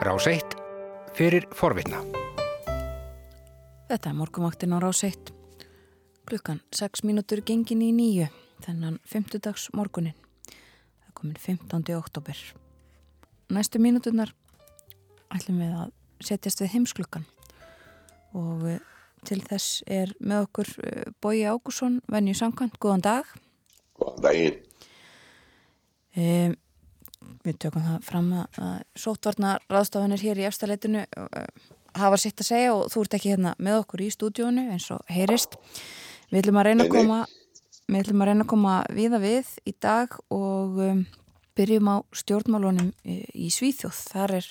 Rás 1 fyrir forvitna. Þetta er morgumaktinn á Rás 1. Klukkan 6 mínútur gengin í nýju, þennan 5. dags morgunin. Það er komin 15. oktober. Næstu mínúturnar ætlum við að setjast við heimsklukkan og eh, til þess er með okkur eh, Bói Ágússon, venju samkvæmt. Góðan dag. Góðan daginn. Um, við tökum það fram að sótvarna ráðstafanir hér í efstaleitinu hafa sitt að segja og þú ert ekki hérna með okkur í stúdíónu eins og heyrist. Við ætlum að reyna að koma við ætlum að reyna að koma viða við í dag og um, byrjum á stjórnmálunum í, Svíþjóð. Þar er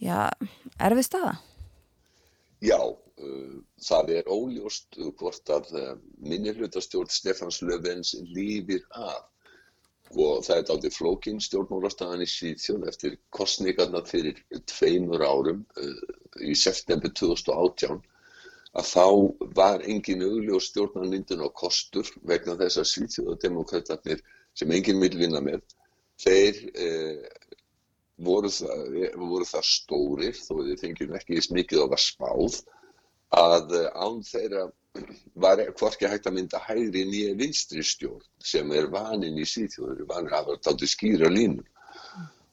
já, erfið staða. Já, það er óljóst hvort að minnirhlutastjórn Stefans Löfvens lífir af og það er áttið flókin stjórnmálastafan í Svíðsjón eftir kostningarna fyrir tveimur árum uh, í september 2018 að þá var engin augljós stjórnarmyndun og kostur vegna þess að Svíðsjóðademokraterna sem engin vil vinna með þeir uh, voru, það, voru það stórir þó þið fengjum ekki smikið á að spáð að uh, án þeirra var hvorki hægt að mynda hægri nýja vinstri stjórn sem er vanin í síðjóður, vanin að hafa tátu skýra línu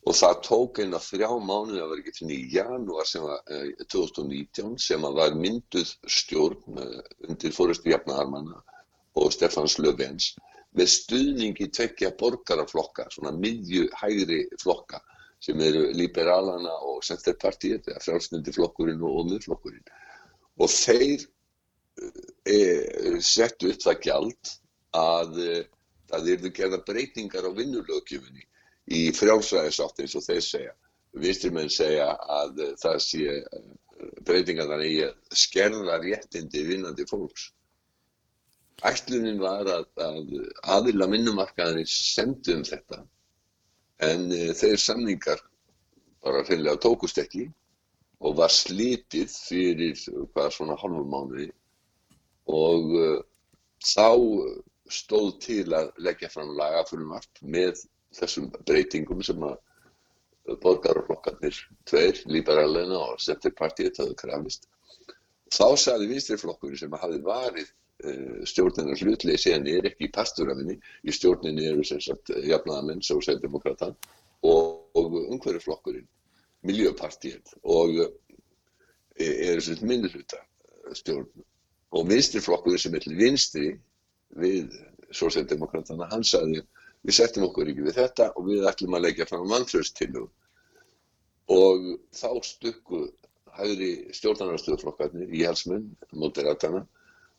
og það tók eina þrjá mánuði að vera ekki í janúar sem var eh, 2019 sem að var mynduð stjórn eh, undir fórustu jafnaðarmanna og Stefans Löfvens með stuðningi tvekja borgaraflokka, svona miðju hægri flokka sem eru liberalana og centerpartiet, eða frálsnöndi flokkurinn og miðflokkurinn. Og þeir e, settu upp það gjald að það eru gerða breytingar á vinnulögkjöfunni í frjálsræðisátt eins og þeir segja. Vinstrimenn segja að það sé breytingar þannig að skerða réttindi vinnandi fólks. Ætlunin var að, að aðila minnumarkaðinni semdu um þetta en þeir samningar bara finnilega tókust ekki og var slitið fyrir hvað svona halvum mánuði og uh, þá stóð til að leggja fram lagafölumart með þessum breytingum sem að borgarflokkarnir tveir, Líbaralena og Centerpartiet hafði krafist. Þá sagði vinstriflokkurinn sem hafði varið uh, stjórnirnar hlutleysi en er ekki í pasturafinni, í stjórninni eru sem sagt jafnaðamenn, sósældemokratan og, og umhverjuflokkurinn, Miljöpartiet og uh, eru sem minnuluta stjórn og vinstriflokkurinn sem er til vinstri við sósældemokratana, hann sagði við settum okkur ekki við þetta og við ætlum að leggja fram vantraustillu og þá stukku hægri stjórnarnarstöðuflokkarnir í halsmunn, moderatana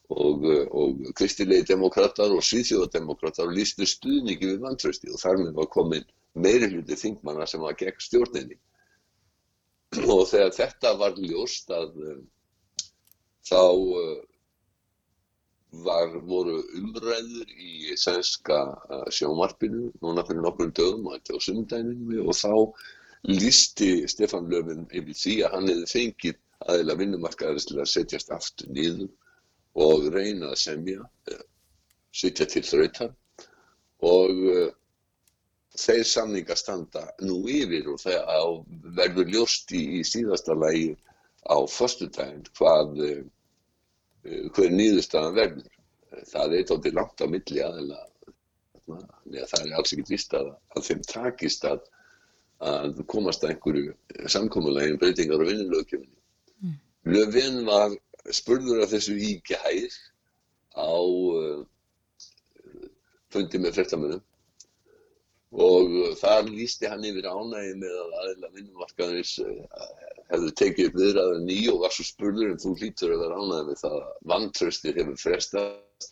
og, og kristilegi demokrater og svíþjóðademokrater og lístu stuðningi við vantrausti og þar með var komin meiri hluti þingmanna sem var gegn stjórninni. Og þegar þetta var ljóst að um, þá uh, var, voru umræður í sænska uh, sjónvarpinu núna fyrir nokkrum dögum og þetta á sundæninu og þá lísti Stefan Löfven yfir því að hann hefði fengið aðeila vinnumarkaðarins til að setjast aftur niður og reyna að semja, uh, setja til þrautar. Og uh, þeir samninga standa nú yfir og það verður ljóst í, í síðasta lagi á förstudaginn hvað hver nýðustafan verður. Það er tóttið langt á milli aðeila. Það er alls ekkert vist að, að þeim takist að, að komast að einhverju samkómulegin breytingar á vinnulögkjöfinni. Mm. Löfven var spurður af þessu í gæðir á uh, fundi með frettamönnum og þar lísti hann yfir ánægi með að aðeila vinnumarkaðins uh, hefðu tekið upp viðræðan ný og var svo spurður en þú hlýtur að vera ánæðið með það að vantraustir hefur frestast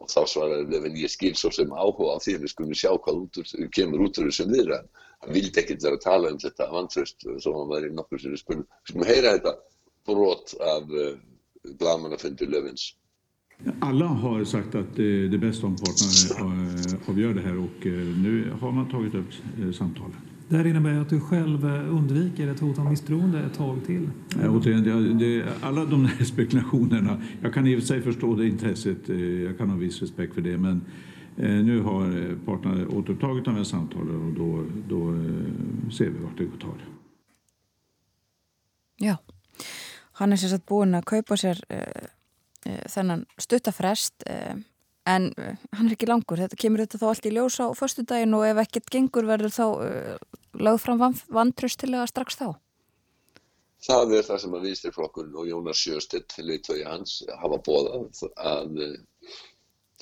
og þá svaraði Levin ég skil svo sem áhuga á því að við skulum sjá hvað út úr, kemur út úr þessum viðræðan. Hann vildi ekkert vera að tala um þetta vantraust svo hann var í nokkur sem við skulum, heyra þetta brot af uh, blamannafundur Levins. Alla har sagt att det är bäst om parterna avgör det här och nu har man tagit upp samtalen. Det här innebär att du själv undviker ett hot om misstroende ett tag till. Återigen, det, alla de här spekulationerna, jag kan i och för sig förstå det intresset, jag kan ha viss respekt för det, men nu har parterna återupptagit de här samtalen och då, då ser vi vart det går tar. Já, hann er sérstaklega búin að kaupa sér uh, þennan stuttafrest uh, en hann er ekki langur. Þetta kemur þetta þá allt í ljós á förstu daginn og ef ekkert gengur verður þá lögð fram vantröstilega strax þá? Það er það sem að viðstyrflokkurinn og Jónas Sjöstedt, leiðtögi hans, hafa bóðað að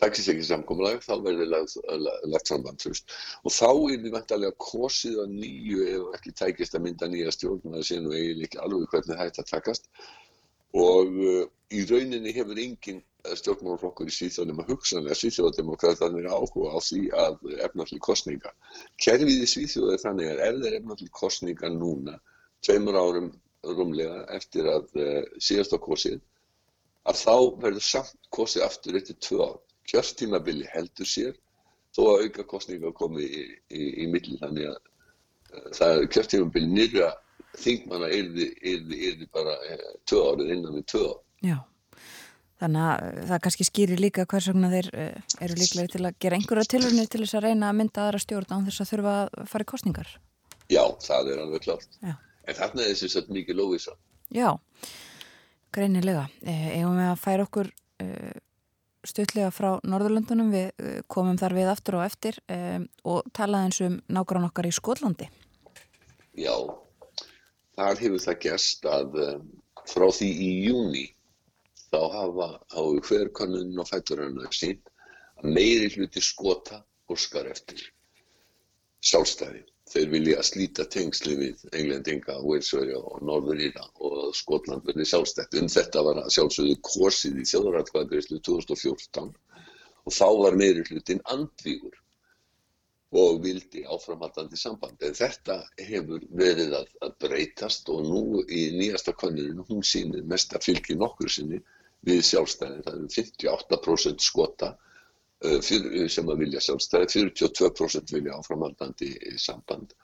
takist ekki samkómulag, þá verður lagt, samband fyrst. Og þá er þið vantarlega kosið að nýju ef ekki tækist að mynda nýja stjórn, það sé nú eiginlega alveg hvernig hægt að takast. Og uh, í rauninni hefur engin stjórnmálflokkur í Svíþjóðum að hugsanlega Svíþjóðademokrátanir áhuga á því að efna til kostninga. Kerfið í Svíþjóðu er þannig að ef þeir efna til kostninga núna, tveimur árum rúmlega eftir að uh, síðast á kosið, að þá verður samt kosið aftur eftir tvö ár kjörtímabili heldur sér þó að auka kostninga komi í, í, í milli þannig að uh, er kjörtímabili nýra þingmanna yrði bara uh, tvö árið innan við tvö ár. Já, þannig að uh, það kannski skýrir líka hvers vegna þeir eru líklega til að gera einhverja tilvunni til þess að reyna að mynda aðra stjórn án þess að þurfa að fara í kostningar. Já, það er alveg klart. Já. En þarna er þessi svolítið mikið lóðísa. Já, greinilega. Eða með að færa okkur stutlega frá Norðurlöndunum, við eh, komum þar við aftur og eftir og talaði eins um nákvæmlega okkar í Skólandi. Já, þar hefur það gerst að um, frá því í júni þá hafa á hver konun og fætturinn sín meiri hluti skota orskar eftir sjálfstæði þeir vilja slíta tengsli við englendinga, Walesverja og Norðuríra og Skotland verði sjálfstætt. Um þetta var sjálfsögðu korsið í þjóðratkvæðgreyslu 2014 og þá var meiri hlutin andvígur og vildi áframhaldandi samband. En þetta hefur verið að, að breytast og nú í nýjasta konuninu hún sínir mest að fylgi nokkur sinni við sjálfstæði. Það eru 58% skota Eh, fyrir, sem að vilja sjálfstæði, 42% vilja áframaldandi samband.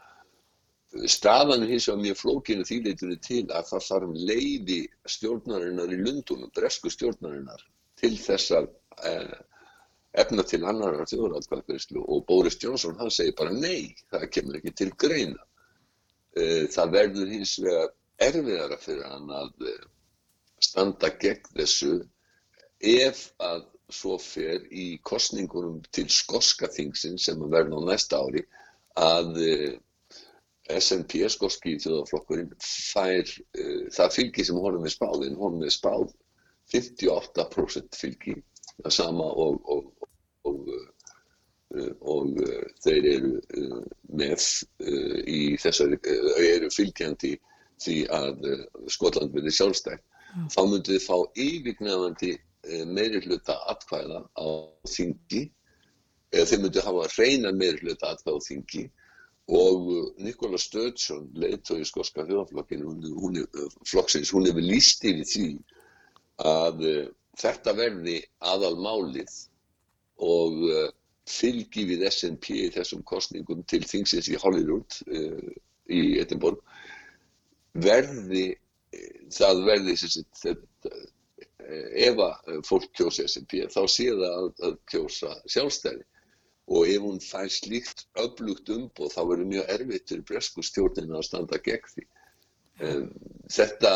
Staðan hins vegar mjög flókinu þýleitunni til að það þarf leiði stjórnarinnar í Lundunum, bresku stjórnarinnar, til þess að eh, efna til annar þjóðratkvæðbyrjuslu og Boris Johnson hann segir bara nei, það kemur ekki til greina. Eh, það verður hins vegar erfiðara fyrir hann að eh, standa gegn þessu ef að svo fer í kostningunum til skoska þingsinn sem verður á næsta ári að eh, SNP, skoski þjóðaflokkurinn, fær uh, það fylgi sem honum er spáðinn, honum er spáð 58% fylgi, það sama og, og, og, uh, og uh, þeir eru með í þessari, eru fylgjandi því að Skotland verði sjálfstækt. Mm. Þá myndu þið fá yfirgnefandi Eh, meiri hluta atkvæða á þingi eða þeir myndi hafa reyna meiri hluta atkvæða á þingi og eh, Nikola Sturgeon, leiðtói skoska þjóðaflokkinu, hún, eh, flokksins, hún hefur líst yfir því að þetta verði aðal málið og uh, fylgi við SNP í þessum kostningum til þingsins í Hollywood uh, í Edinborg verði, það verði þessi, ef að eh, fólk kjósa SMP þá sé það að, að kjósa sjálfstæði og ef hún fær slíkt öflugt umboð þá verður mjög erfitt fyrir bresku stjórnina að standa gegn því. Um, þetta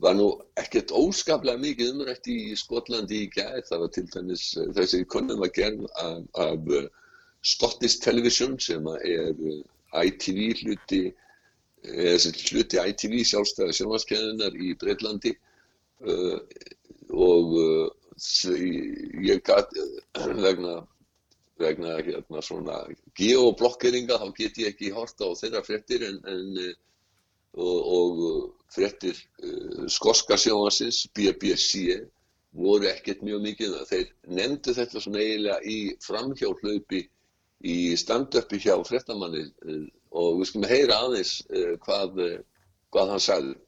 var nú ekkert óskaplega mikið umrætt í Skotlandi í gæð, það var til dæmis uh, þessi konum að gerð af, af uh, Scottish Television sem er ITV hluti, hluti ITV sjálfstæði sjónvarskeðunar í Breitlandi og ég gæti vegna, vegna hérna svona geoblokkeringa þá get ég ekki horta á þeirra frettir en, en og, og frettir skoska sjónasins BBC voru ekkert mjög mikið. Þeir nefndu þetta svona eiginlega í framhjálplaupi í stand-upi hjá frettamanni og við skulum heyra aðeins hvað, hvað hann sagði.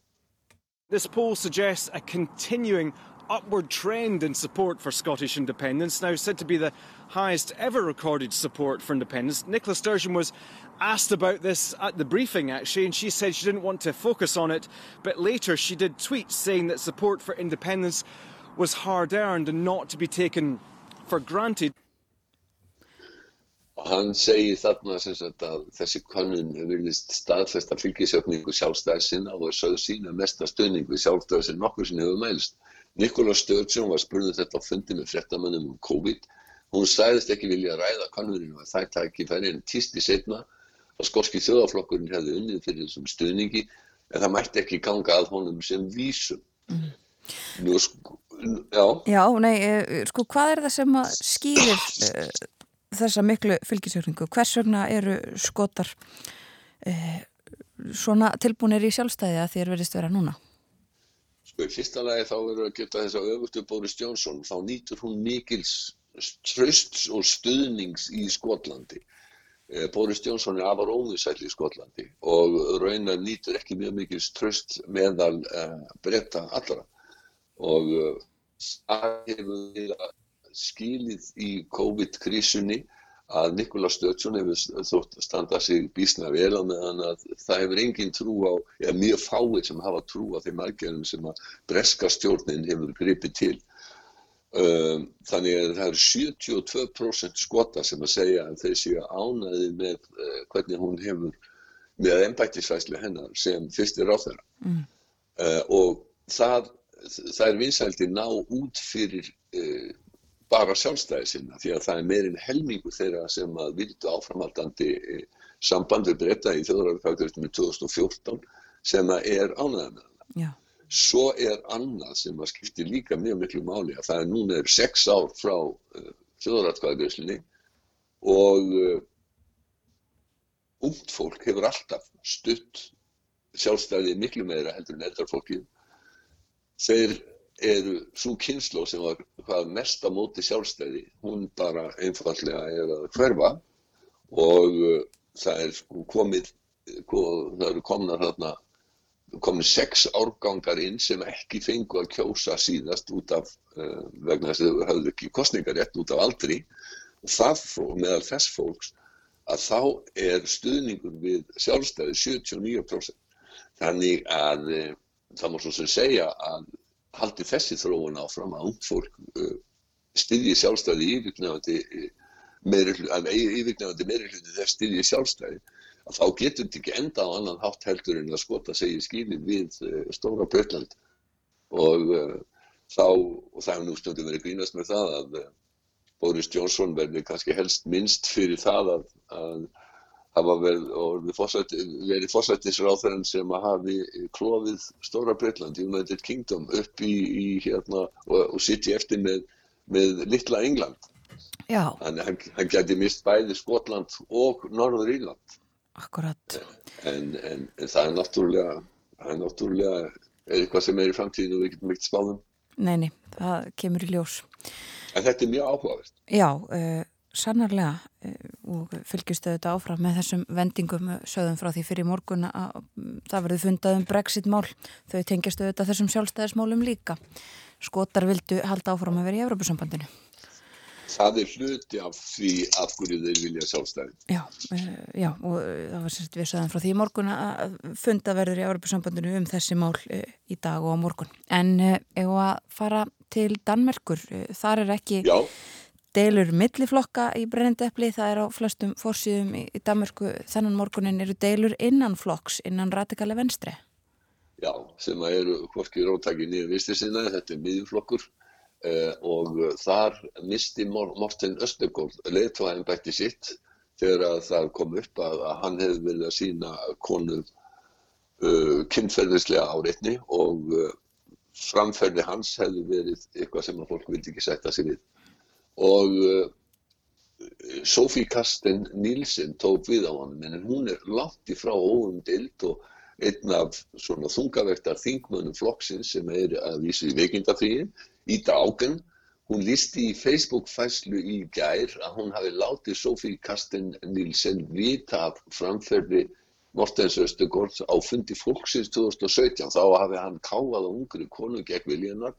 This poll suggests a continuing upward trend in support for Scottish independence, now said to be the highest ever recorded support for independence. Nicola Sturgeon was asked about this at the briefing, actually, and she said she didn't want to focus on it, but later she did tweet saying that support for independence was hard earned and not to be taken for granted. Hann segir þarna sem sagt að þessi kannun virðist staðfesta fylgisjöfningu sjálfstæðsina og er sögð sína mesta stöðning við sjálfstæði sem nokkur sem hefur mælst. Nikola Sturgeon var spurning þetta á fundi með frettamannum um COVID. Hún sæðist ekki vilja ræða kannuninu og það tæki færi en tísti setna að skorski þjóðaflokkurinn hefði unnið fyrir þessum stöðningi en það mætti ekki ganga að honum sem vísum. Mm. Nú, sko, já. Já, nei, eh, sko, hvað er það sem að skýrir uh, þessa miklu fylgisjöfningu? Hvers vegna eru skotar uh, svona tilbúinir í sjálfstæði að þér verðist vera núna? Sko, í fyrsta lagi þá verður að geta þess að öfustu Boris Johnson, þá nýtur hún mikils trösts og stuðnings í Skotlandi. Eh, Boris Johnson er afar óvinsæl í Skotlandi og raunar nýtur ekki mjög mikils tröst meðal uh, breyta allra og það hefur skilið í COVID-krísunni að Nikola Sturgeon hefur þótt að standa sig bísna vel á meðan að það hefur engin trú á, eða mjög fáið sem hafa trú á þeim aðgerðum sem að breska stjórnin hefur gripið til. Um, þannig að það eru 72% skota sem að segja að þeir séu ánaði með uh, hvernig hún hefur með ennbættisvæslu hennar sem fyrstir á þeirra. Mm. Uh, og það það er vinsældi ná út fyrir uh, bara sjálfstæði sinna því að það er meirinn helmingu þeirra sem að vildu áframhaldandi uh, sambandur breyta í þjóðrarfagduristum í 2014 sem að er ánæða með hana. Já. Svo er annað sem að skiptir líka mjög miklu máli að það er núna er sex ár frá uh, þjóðrarfagdurislinni og ungt fólk hefur alltaf stutt sjálfstæði miklu meira heldur en eldra fólkið þeir eru svo kynslo sem var hvað mest á móti sjálfstæði, hún bara einfallega er að hverfa og uh, það er sko komið, það eru komnar þarna, komið sex árgangar inn sem ekki fengu að kjósa síðast út af, uh, vegna þess að þau hafðu ekki kostningarétt út af aldri það meðal þess fólks að þá er stuðningur við sjálfstæði 79%. Þannig að uh, það má svo sem segja að haldi þessi þróun áfram að ung fólk uh, styðji sjálfstæði yfirgnefandi yfirgnefandi meiri hluti þess styðji sjálfstæði að þá getur þetta ekki enda á annan hátt heldur en að skota segja skilin við uh, stóra Brötland og uh, þá, og það hefur nú stundum verið grínast með það að Boris Johnson verði kannski helst minnst fyrir það að, að hafa verið fórsættisráþurinn sem hafi klófið Stóra Breitland, United Kingdom upp í, í hérna og, og sitt í eftir með, með litla England. Já. Þannig að hann, hann geti mist bæði Skotland og Norður Írland. Akkurat. En, en, en það er náttúrulega, það er náttúrulega eitthvað sem er í framtíðinu og við getum ekkert spáðum. Neini, það kemur í ljós. En þetta er mjög áhugavert. Já, uh, sannarlega og fylgjustu þetta áfram með þessum vendingum sögðum frá því fyrir morgun að það verður fundað um brexit mál þau tengjastu þetta þessum sjálfstæðismálum líka. Skotar vildu halda áfram að vera í Európusambandinu Það er hluti af því af hverju þeir vilja sjálfstæði. Já, já og það var sérst við sögðum frá því morgun að funda verður í Európusambandinu um þessi mál í dag og á morgun. En ef að fara til Danmerkur? Þar er ekki Já deilur milliflokka í brennendepli, það er á flestum fórsýðum í, Danmarku þennan morgunin eru deilur innan flokks, innan radikali venstri. Já, sem að eru hvorki róttæki nýju vinstri sinna, þetta er miðjumflokkur eh, og þar misti Morten Östegård leðtvæðin bætti sitt þegar að það kom upp að, að hann hefði verið að sína konu uh, kynferðislega áreitni og uh, framferði hans hefði verið eitthvað sem að fólk vildi ekki setja sig við og uh, Sofí Karsten Nílsen tók við á hann en hún er langt í frá óumdild og einn af svona þungavektar þingmönnum flokksins sem er að vísa í veikindafríin í dagen hún listi í Facebook fæslu í gær að hún hafi látið Sofí Karsten Nílsen vita af framferði Mortens Östegårds á fundi fólksins 2017 þá hafi hann káað á ungri konu gegn viljanar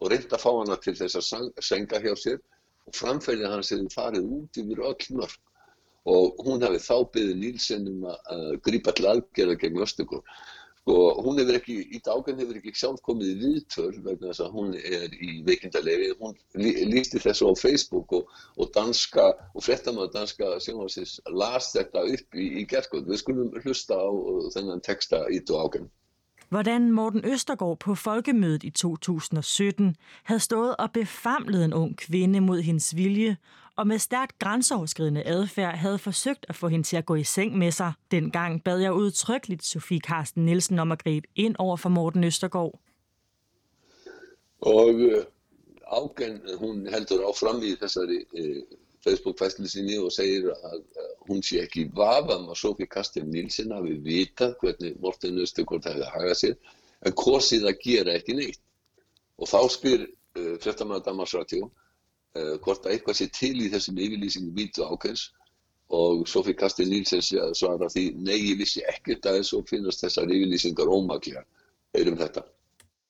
og reynd að fá hana til þess að senga hjá sér og framferðið hans hefði farið út yfir öll mörg og hún hefði þá byggðið Nílsen um að grípa til aðgerða gegn Östugur. Sko, hún hefur ekki, Íta Ágæn hefur ekki sjálf komið í viðtöl vegna þess að hún er í veikindalegi. Hún lí, lísti þessu á Facebook og, og danska, og frettamöðu danska sjónvarsins las þetta upp í, i gerðkvöld. Við skulum hlusta á þennan teksta Íta Ágæn. Hvordan Morten Østergaard på folkemødet i 2017 havde stået og befamlet en ung kvinde mod hendes vilje, og med stærkt grænseoverskridende adfærd havde forsøgt at få hende til at gå i seng med sig. Dengang bad jeg udtrykkeligt Sofie Karsten Nielsen om at gribe ind over for Morten Østergaard. Og øh, Ágen, hun heldur áfram í þessari øh, Facebook-fæslu sinni og segir að hún sé ekki vafam að Sofie Karsten Nielsen hafi vitað hvernig Morten Östegård hefði hagað sér en kosið að gera ekki neitt. Og þá spyr uh, fréttamaður Damarsratjó uh, hvort að eitthvað sé til í þessum yfirlýsingum vítu ákveðs og Sofie Karsten Nielsen svara því nei, ég vissi ekkert að þessu finnast þessar yfirlýsingar ómaklega. Heyrum þetta.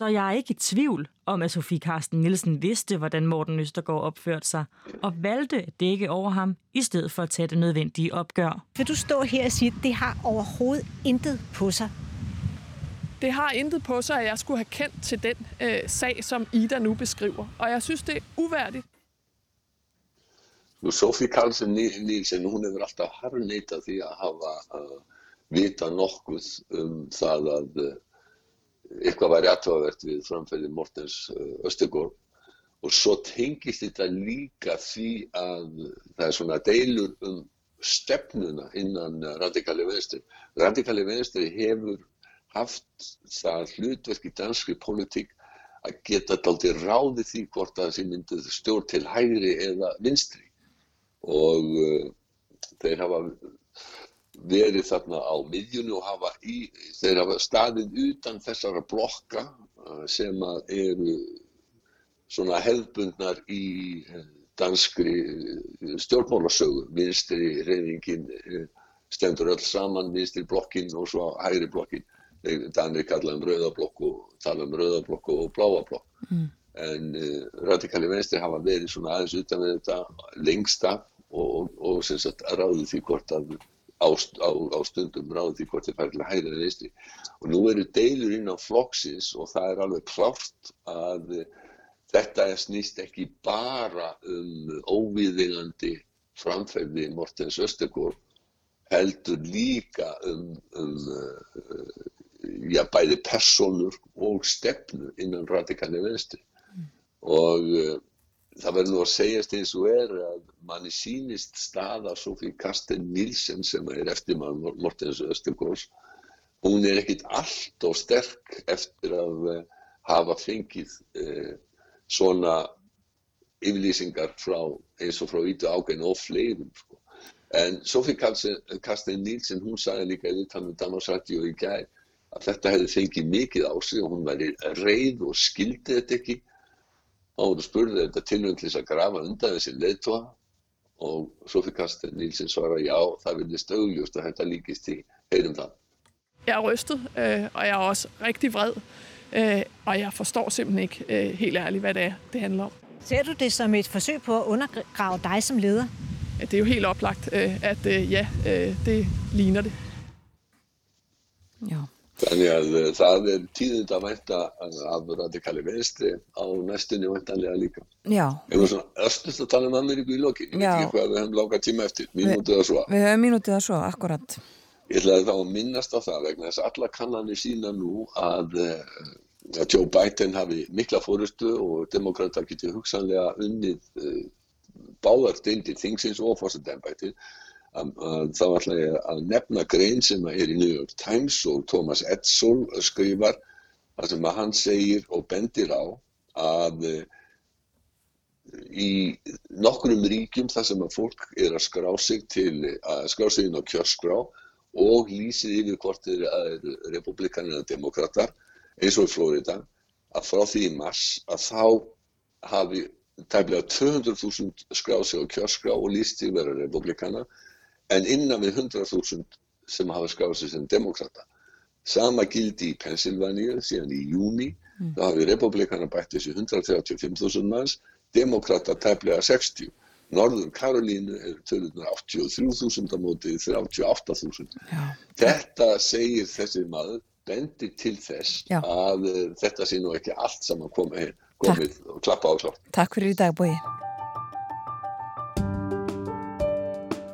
Så jeg er ikke i tvivl om, at Sofie Karsten Nielsen vidste, hvordan Morten Østergaard opførte sig, og valgte at dække over ham, i stedet for at tage det nødvendige opgør. Vil du stå her og sige, at det har overhovedet intet på sig? Det har intet på sig, at jeg skulle have kendt til den øh, sag, som Ida nu beskriver. Og jeg synes, det er uværdigt. Nú, Sofie Karlsson Nílsen, hún hefur alltaf harneitað því að hafa uh, vita nokkuð um það að uh, eitthvað væri aðtöðavert við framfæði Mortens uh, Östegård og svo tengist þetta líka því að það er svona deilur um stefnuna innan radikali venstri. Radikali venstri hefur haft það hlutverk í danski politík að geta daldi ráði því hvort að sé myndið stjórn til hægri eða vinstri og uh, þeir hafa verið þarna á miðjunni og hafa í, þeir hafa staðið utan þessara blokka uh, sem eru svona hefðbundnar í danskri stjórnmálasögu, vinstri reyfingin stendur öll saman, vinstri blokkin og svo hægri blokkin. Danir kalla um rauðablokk og tala um rauðablokk og bláablokk. Mm. En uh, radikali venstri hafa verið svona aðeins utan við þetta lengst af og, og sem sagt ráði því hvort að á, á, á stundum ráði því hvort þið fær til að hægri en vinstri. Og nú eru deilur inn á flokksins og það er alveg klárt að þetta snýst ekki bara um óviðingandi framferði Mortens Östegård heldur líka um, um uh, já, bæði personur og stefnu innan radikali venstri mm. og uh, það verður nú að segjast eins og er að manni sínist staða Sofí Karsten Nilsen sem er eftir mann Mortens Östegårds hún er ekkit allt og sterk eftir að uh, hafa fengið svona yfirlýsingar frá eins og frá Ítu Ágæn og fleirum sko. en Sofí Karsten Nílsen hún sagði líka í viðtalinu Damarsrætti og í gæð að þetta hefði fengið mikið á sig og hún væri reið og skildi þetta ekki og hún spurði þetta tilvæm til þess að grafa undan þessi leðtóa og Sofí Karsten Nílsen svara já það vilja stöðljúst og þetta líkist í heyrum það Jeg er rystet, øh, og jeg er også rigtig vred. Øh, og jeg forstår simpelthen ikke øh, helt ærligt, hvad det er, det handler om. Ser du det som et forsøg på at undergrave dig som leder? Ja, det er jo helt oplagt, øh, at øh, ja, øh, det ligner det. Já. Þannig að uh, það er tíðind að vænta af radikali venstri á næstunni væntanlega líka. Já. Var svona östust að tala um Ameríku í lokin. Ég veit ekki hvað við hefum lága tíma eftir. Mínútið að svo. Við höfum mínútið að svo, akkurat. Ég ætlaði þá að minnast á það vegna þess að alla kannanir sína nú að, uh, að Joe Biden hafi mikla fórustu og demokrata geti hugsanlega unnið uh, báðar deyndir þingsins og fórsetembættir. Þá ætla ég að nefna grein sem er í New York Times og Thomas Edsall skrifar þar sem að hann segir og bendir á að uh, í nokkrum ríkjum þar sem að fólk er að skrá sig til að skrá sig inn á kjörskrá og lýsið yfir hvort þeir eru republikanir eða demokrater eins og í Florida að frá því í mars að þá hafi tæmlega 200.000 skráð sig á kjörskrá og lýst sig vera republikana en innan við 100.000 sem hafa skráð sig sem demokrata. Sama gildi í Pennsylvania síðan í júni, mm. þá hafi republikana bætt þessi 135.000 manns, demokrata tæmlega 60. Norður Karolínu er tölunar 83.000 á móti 38.000. Þetta segir þessi maður bendi til þess Já. að uh, þetta sé nú ekki allt saman komið, komið og klappa á klátt. Takk fyrir í dag, Bói.